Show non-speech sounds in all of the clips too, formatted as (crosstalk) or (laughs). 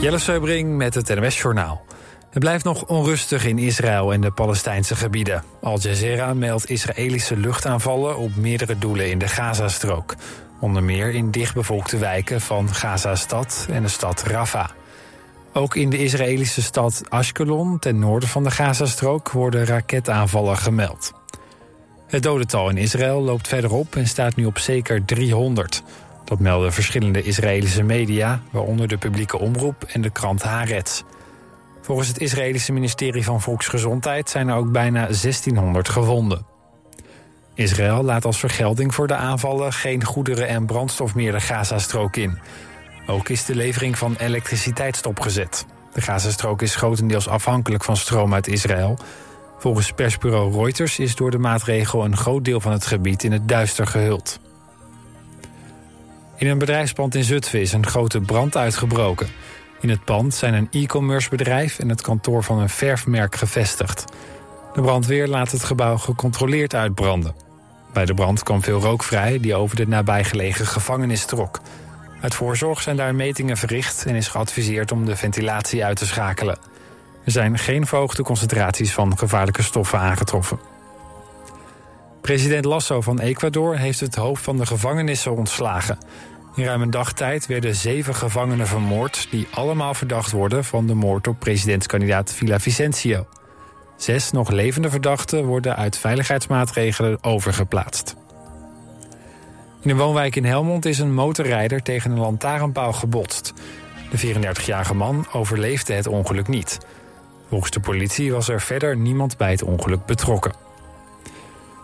Jelle Seubring met het NWS Journaal. Het blijft nog onrustig in Israël en de Palestijnse gebieden. Al Jazeera meldt Israëlische luchtaanvallen op meerdere doelen in de Gazastrook. Onder meer in dichtbevolkte wijken van Gaza-stad en de stad Rafah. Ook in de Israëlische stad Ashkelon, ten noorden van de Gazastrook, worden raketaanvallen gemeld. Het dodental in Israël loopt verder op en staat nu op zeker 300. Dat melden verschillende Israëlische media, waaronder de publieke omroep en de krant Haaretz. Volgens het Israëlische ministerie van Volksgezondheid zijn er ook bijna 1600 gewonden. Israël laat als vergelding voor de aanvallen geen goederen en brandstof meer de Gazastrook in. Ook is de levering van elektriciteit stopgezet. De Gazastrook is grotendeels afhankelijk van stroom uit Israël. Volgens persbureau Reuters is door de maatregel een groot deel van het gebied in het duister gehuld. In een bedrijfspand in Zutphen is een grote brand uitgebroken. In het pand zijn een e-commerce bedrijf en het kantoor van een verfmerk gevestigd. De brandweer laat het gebouw gecontroleerd uitbranden. Bij de brand kwam veel rook vrij die over de nabijgelegen gevangenis trok. Uit voorzorg zijn daar metingen verricht en is geadviseerd om de ventilatie uit te schakelen. Er zijn geen verhoogde concentraties van gevaarlijke stoffen aangetroffen. President Lasso van Ecuador heeft het hoofd van de gevangenissen ontslagen. In ruim een dag tijd werden zeven gevangenen vermoord... die allemaal verdacht worden van de moord op presidentskandidaat Vicencio. Zes nog levende verdachten worden uit veiligheidsmaatregelen overgeplaatst. In een woonwijk in Helmond is een motorrijder tegen een lantaarnpaal gebotst. De 34-jarige man overleefde het ongeluk niet. Volgens de politie was er verder niemand bij het ongeluk betrokken.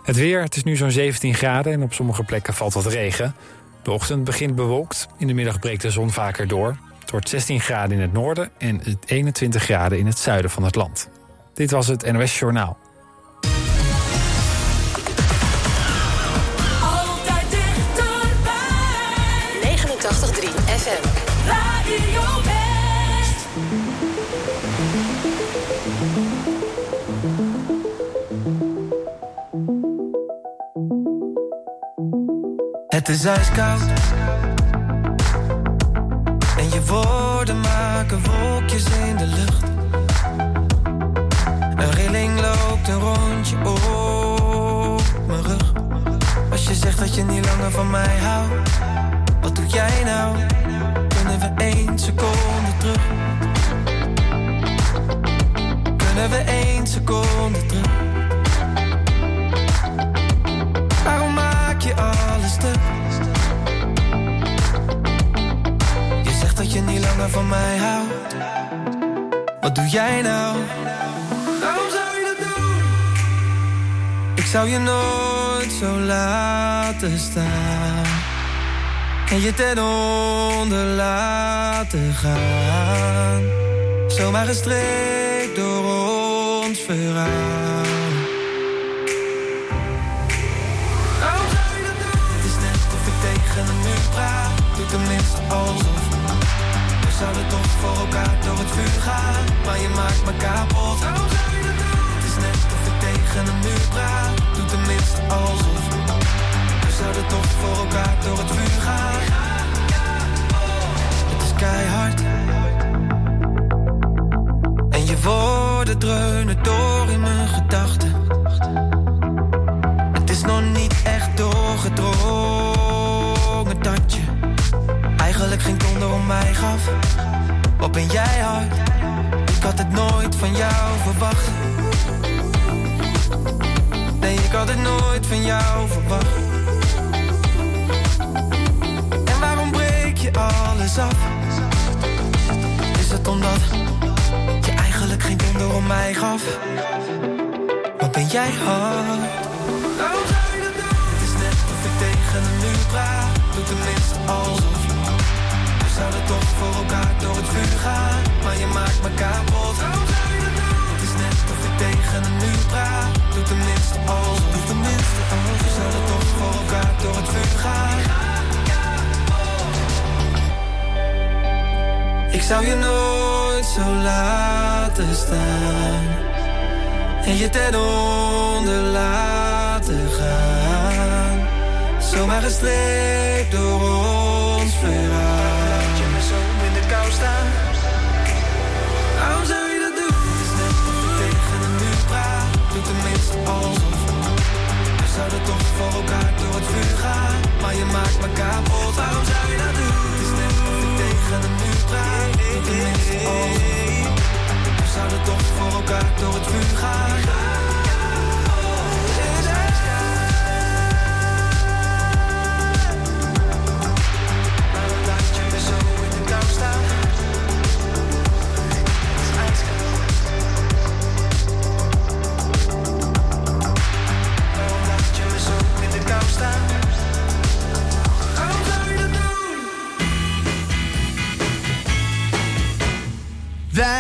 Het weer, het is nu zo'n 17 graden en op sommige plekken valt wat regen. De ochtend begint bewolkt, in de middag breekt de zon vaker door. Het wordt 16 graden in het noorden en 21 graden in het zuiden van het land. Dit was het NOS Journaal. Het is ijskoud. En je woorden maken wolkjes in de lucht. Een rilling loopt een rondje op mijn rug. Als je zegt dat je niet langer van mij houdt, wat doe jij nou? Kunnen we één seconde terug? Kunnen we één seconde terug? Alles stuk? Je zegt dat je niet langer van mij houdt. Wat doe jij nou? Waarom zou je dat doen? Ik zou je nooit zo laten staan. En je ten onder laten gaan. Zomaar gestreept door ons verhaal. We zouden toch voor elkaar door het vuur gaan. Maar je maakt me kapot. Het is net of ik tegen een muur praat. Doe tenminste alsof. We zouden toch voor elkaar door het vuur gaan. Het is keihard. En je woorden dreunen door in mijn gedachten. Gaf. Wat ben jij hard? Ik had het nooit van jou verwacht. Nee, ik had het nooit van jou verwacht. En waarom breek je alles af? Is het omdat je eigenlijk geen donder om mij gaf? Wat ben jij hard? Het is net of ik tegen een muur praat. Doe tenminste alsof. Zouden toch voor elkaar door het vuur gaan. Maar je maakt me kapot. Het is net of ik tegen een muur praat. Doe tenminste alsof. Doe tenminste alsof. We zouden toch voor elkaar door het vuur gaan. Ik zou je nooit zo laten staan. En je ten onder laten gaan. Zomaar gestreept door ons verhaal. Zouden toch voor elkaar door het vuur gaan. Maar je maakt me kapot, waarom zou je dat doen? Het is net of ik tegen een muur praat. Hey, hey, hey, We zouden toch voor elkaar door het vuur gaan.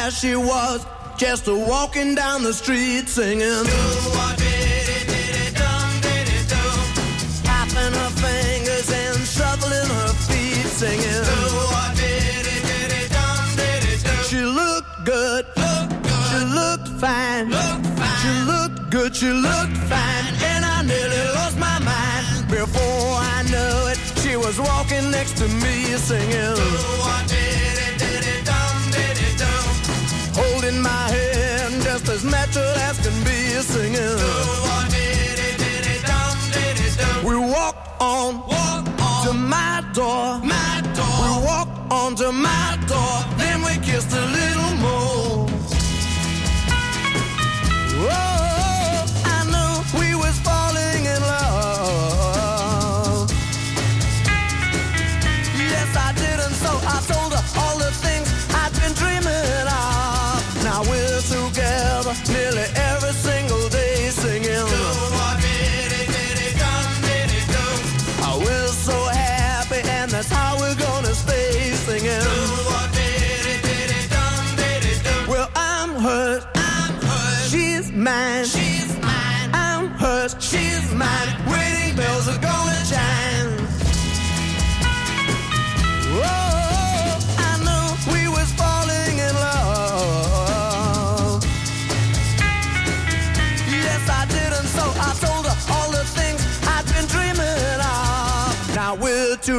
There she was, just a walking down the street singing. Tapping her fingers and shuffling her feet singing. She looked good. She looked fine. She looked good. She looked fine. And I nearly lost my mind. Before I knew it, she was walking next to me singing. Holding my hand just as natural as can be singing. We walked on, walk on to my door. We walked on to my door. Then we kissed a little more. lost nearly everything.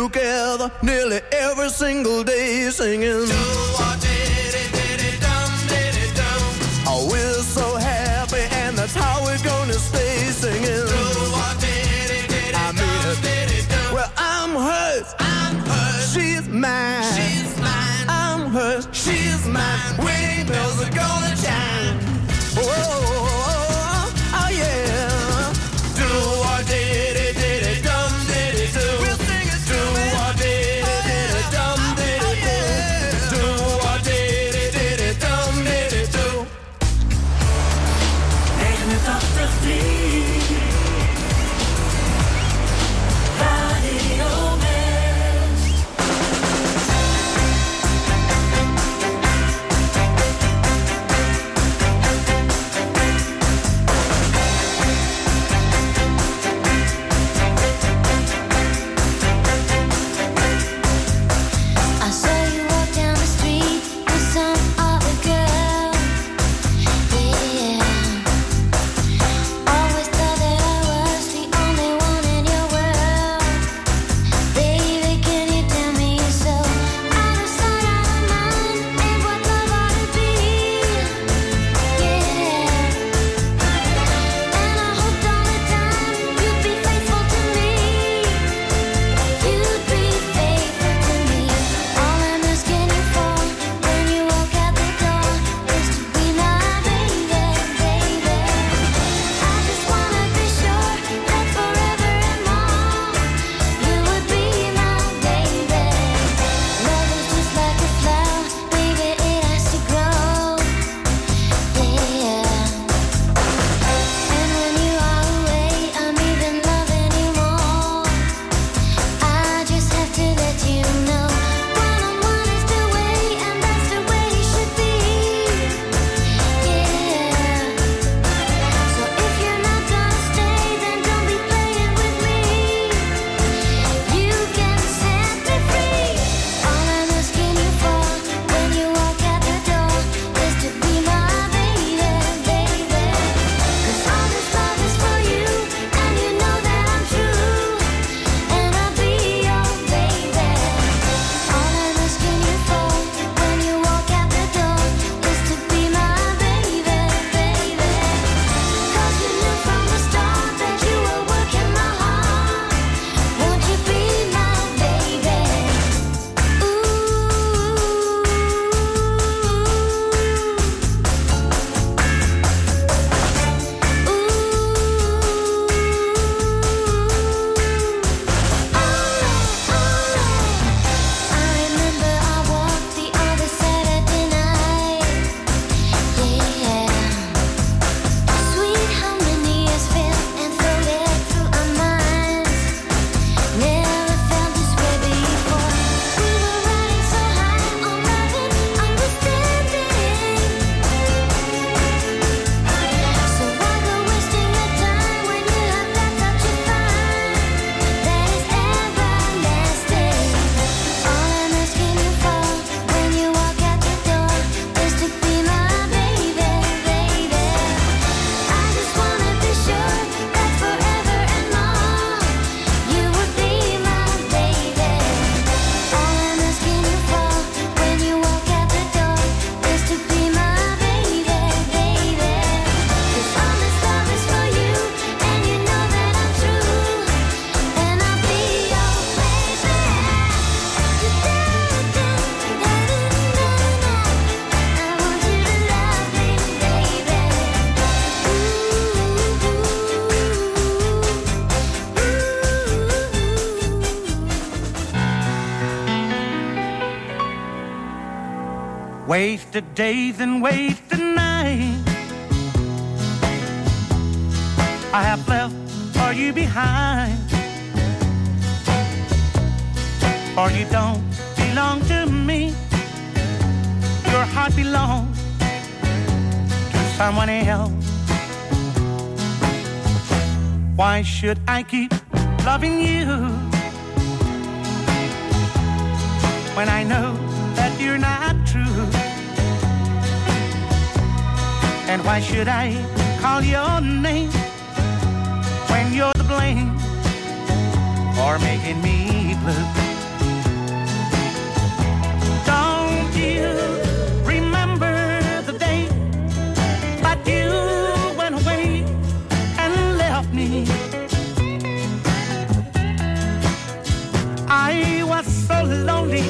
Together nearly every single day singing. Wasted days and wasted nights. I have left for you behind. For you don't belong to me. Your heart belongs to someone else. Why should I keep loving you when I know that you're not true? And why should I call your name when you're the blame for making me blue? Don't you remember the day that you went away and left me? I was so lonely,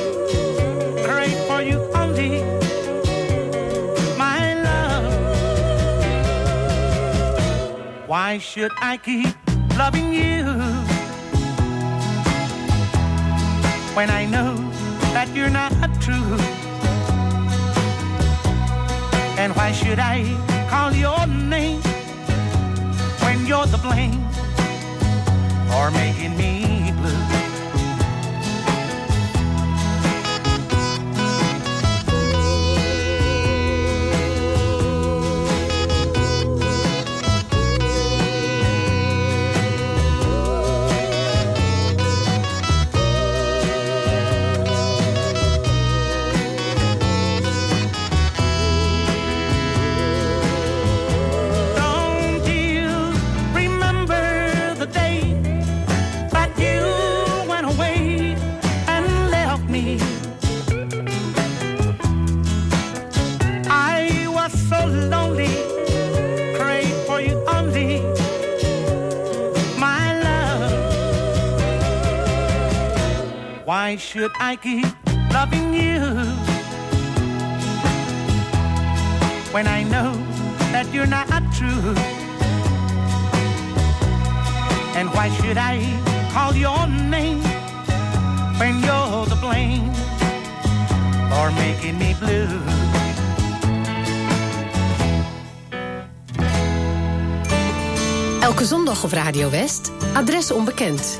Why should I keep loving you when I know that you're not true? And why should I call your name when you're the blame should I keep loving you when I know that you're not true? And why should I call your name when you're the blame for making me blue? Elke zondag op Radio West. Adres onbekend.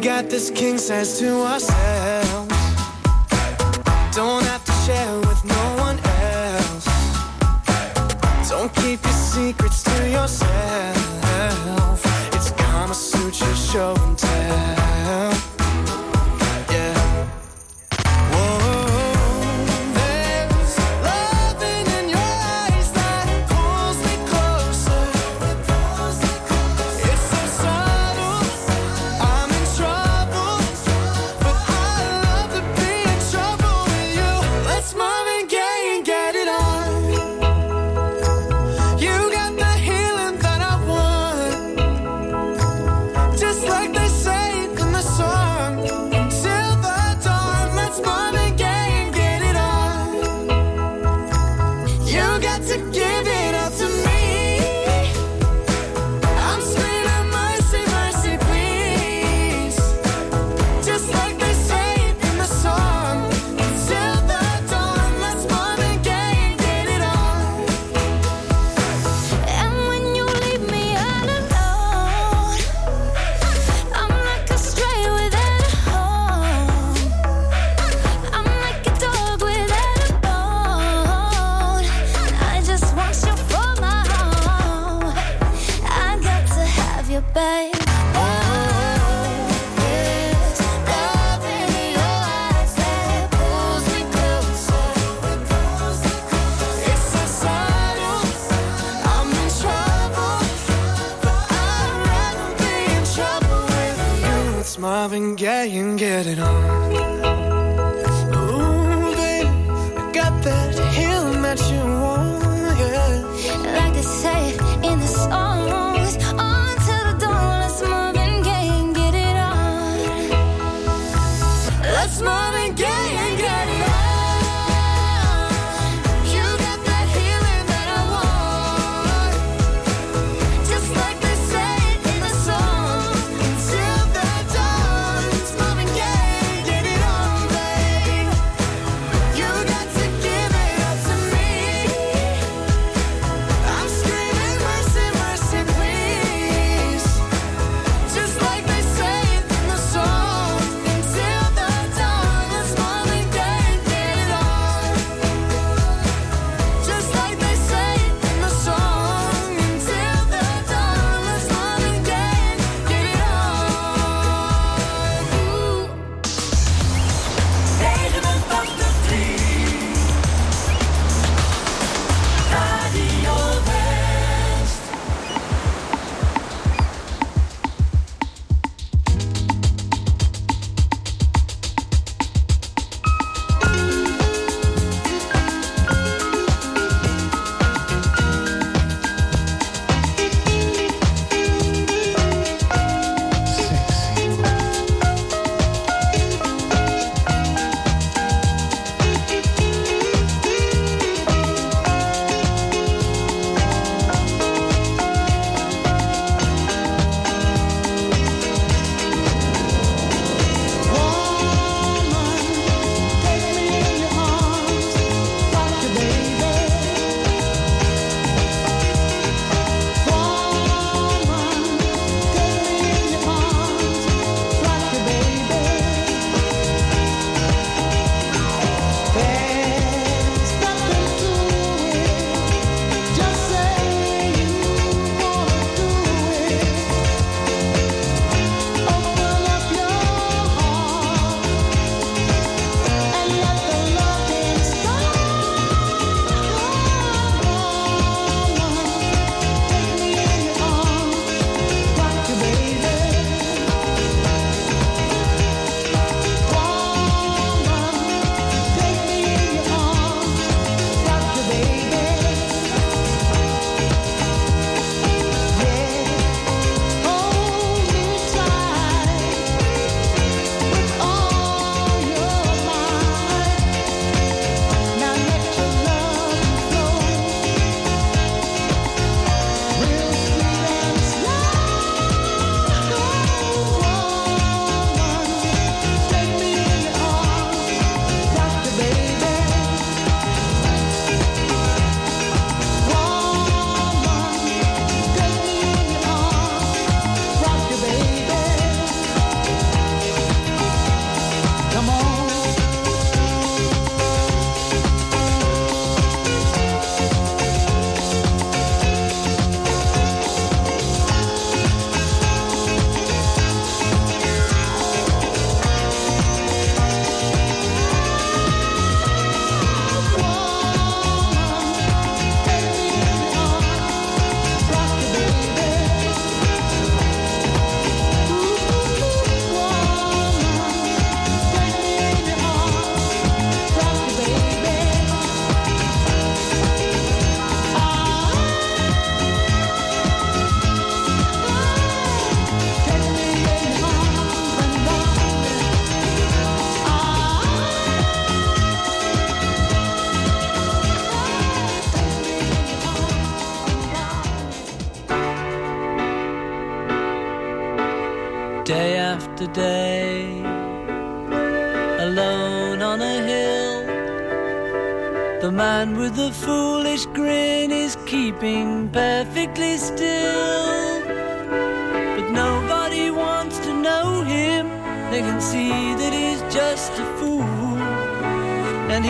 We got this king size to ourselves. Don't have to share with no one else. Don't keep your secrets to yourself. It's gonna suit your show and tell.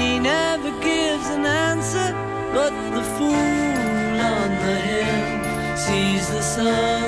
He never gives an answer, but the fool on the hill sees the sun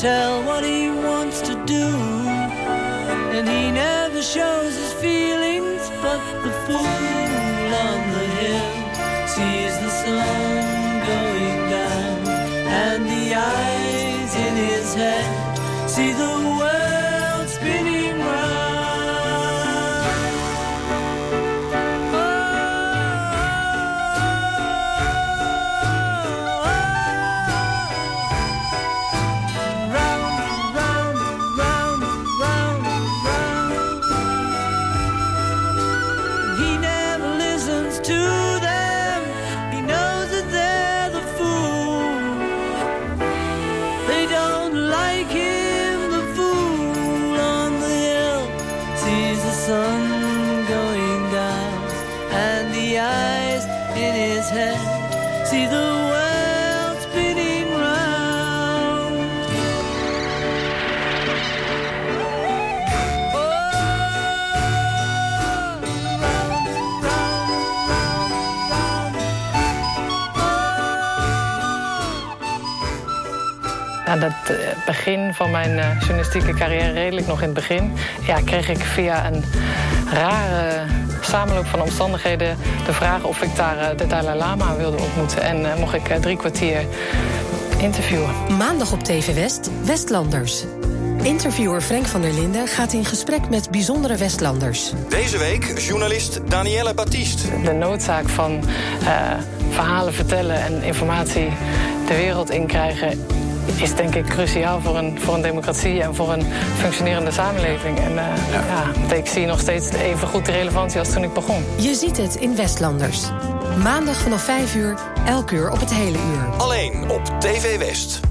tell what he wants to do, and he never shows his feelings. But the fool begin van mijn eh, journalistieke carrière, redelijk nog in het begin, ja, kreeg ik via een rare samenloop van omstandigheden de vraag of ik daar eh, de Dalai Lama wilde ontmoeten. En eh, mocht ik eh, drie kwartier interviewen. Maandag op TV West, Westlanders. Interviewer Frank van der Linden gaat in gesprek met bijzondere Westlanders. Deze week journalist Danielle Baptiste. De noodzaak van eh, verhalen vertellen en informatie de wereld in krijgen is denk ik cruciaal voor een, voor een democratie en voor een functionerende samenleving. En eh, ja. ik zie nog steeds even goed de relevantie als toen ik begon. Je ziet het in Westlanders. Maandag vanaf 5 uur, elk uur op het hele uur. Alleen op TV West.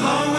heart.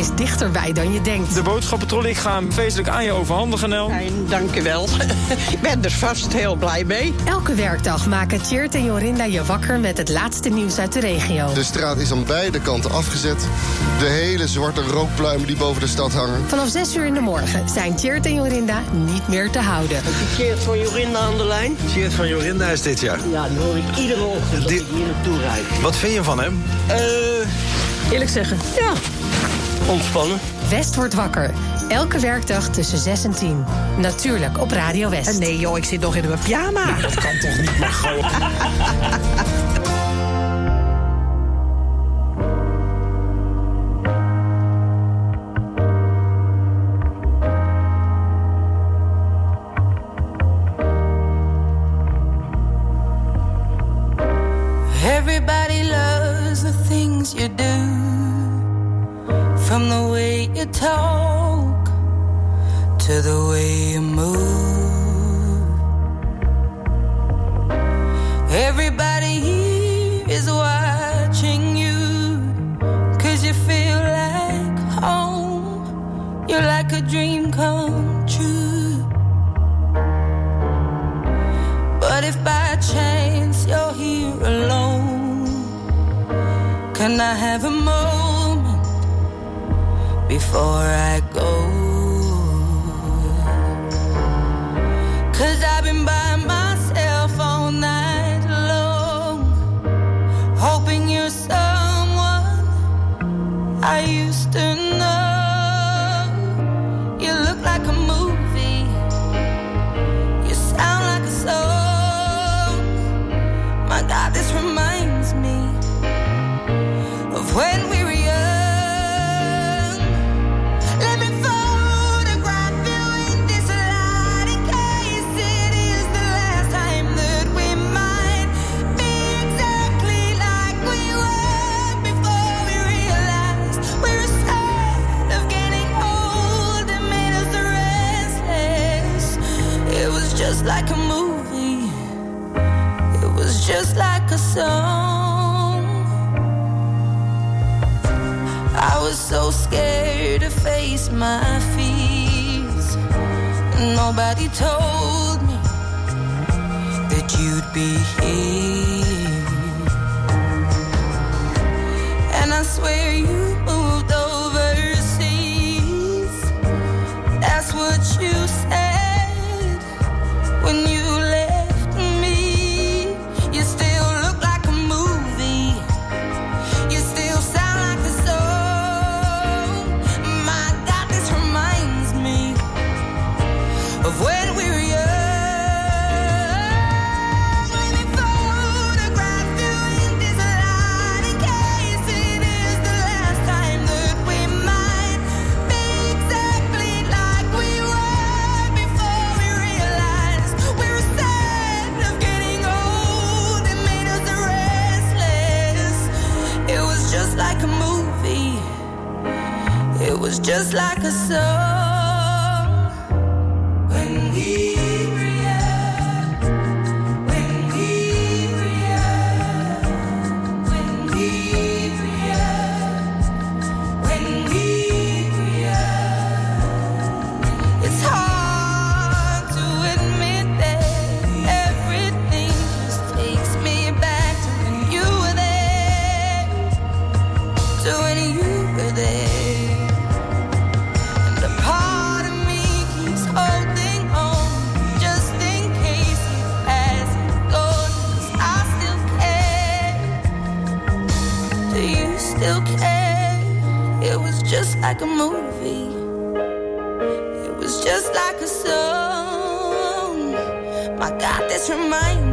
Is dichterbij dan je denkt. De boodschappentrollen, ik ga hem feestelijk aan je overhandigen, Nel. Fijn, dankjewel. (laughs) ik ben er vast heel blij mee. Elke werkdag maken Tjeerd en Jorinda je wakker met het laatste nieuws uit de regio. De straat is aan beide kanten afgezet. De hele zwarte rookpluimen die boven de stad hangen. Vanaf 6 uur in de morgen zijn Tjeerd en Jorinda niet meer te houden. Cheert van Jorinda aan de lijn. Cheert van Jorinda is dit jaar. Ja, die hoor ik iedere ochtend ik hier naartoe rijd. Wat vind je van hem? Eh, Eerlijk zeggen. ja, ontspannen. West wordt wakker. Elke werkdag tussen 6 en 10. Natuurlijk op Radio West. Nee joh, ik zit nog in mijn pyjama. Dat kan toch niet? Everybody (laughs) just like a song. I was so scared to face my fears. Nobody told me that you'd be here. And I swear just like a soul My God, this reminds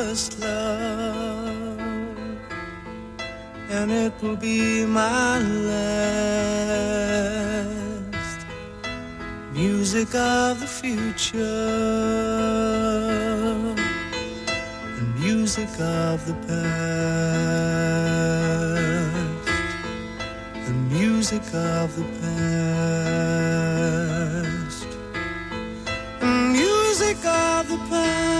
first love, and it will be my last. Music of the future, and music of the past, the music of the past, the music of the past.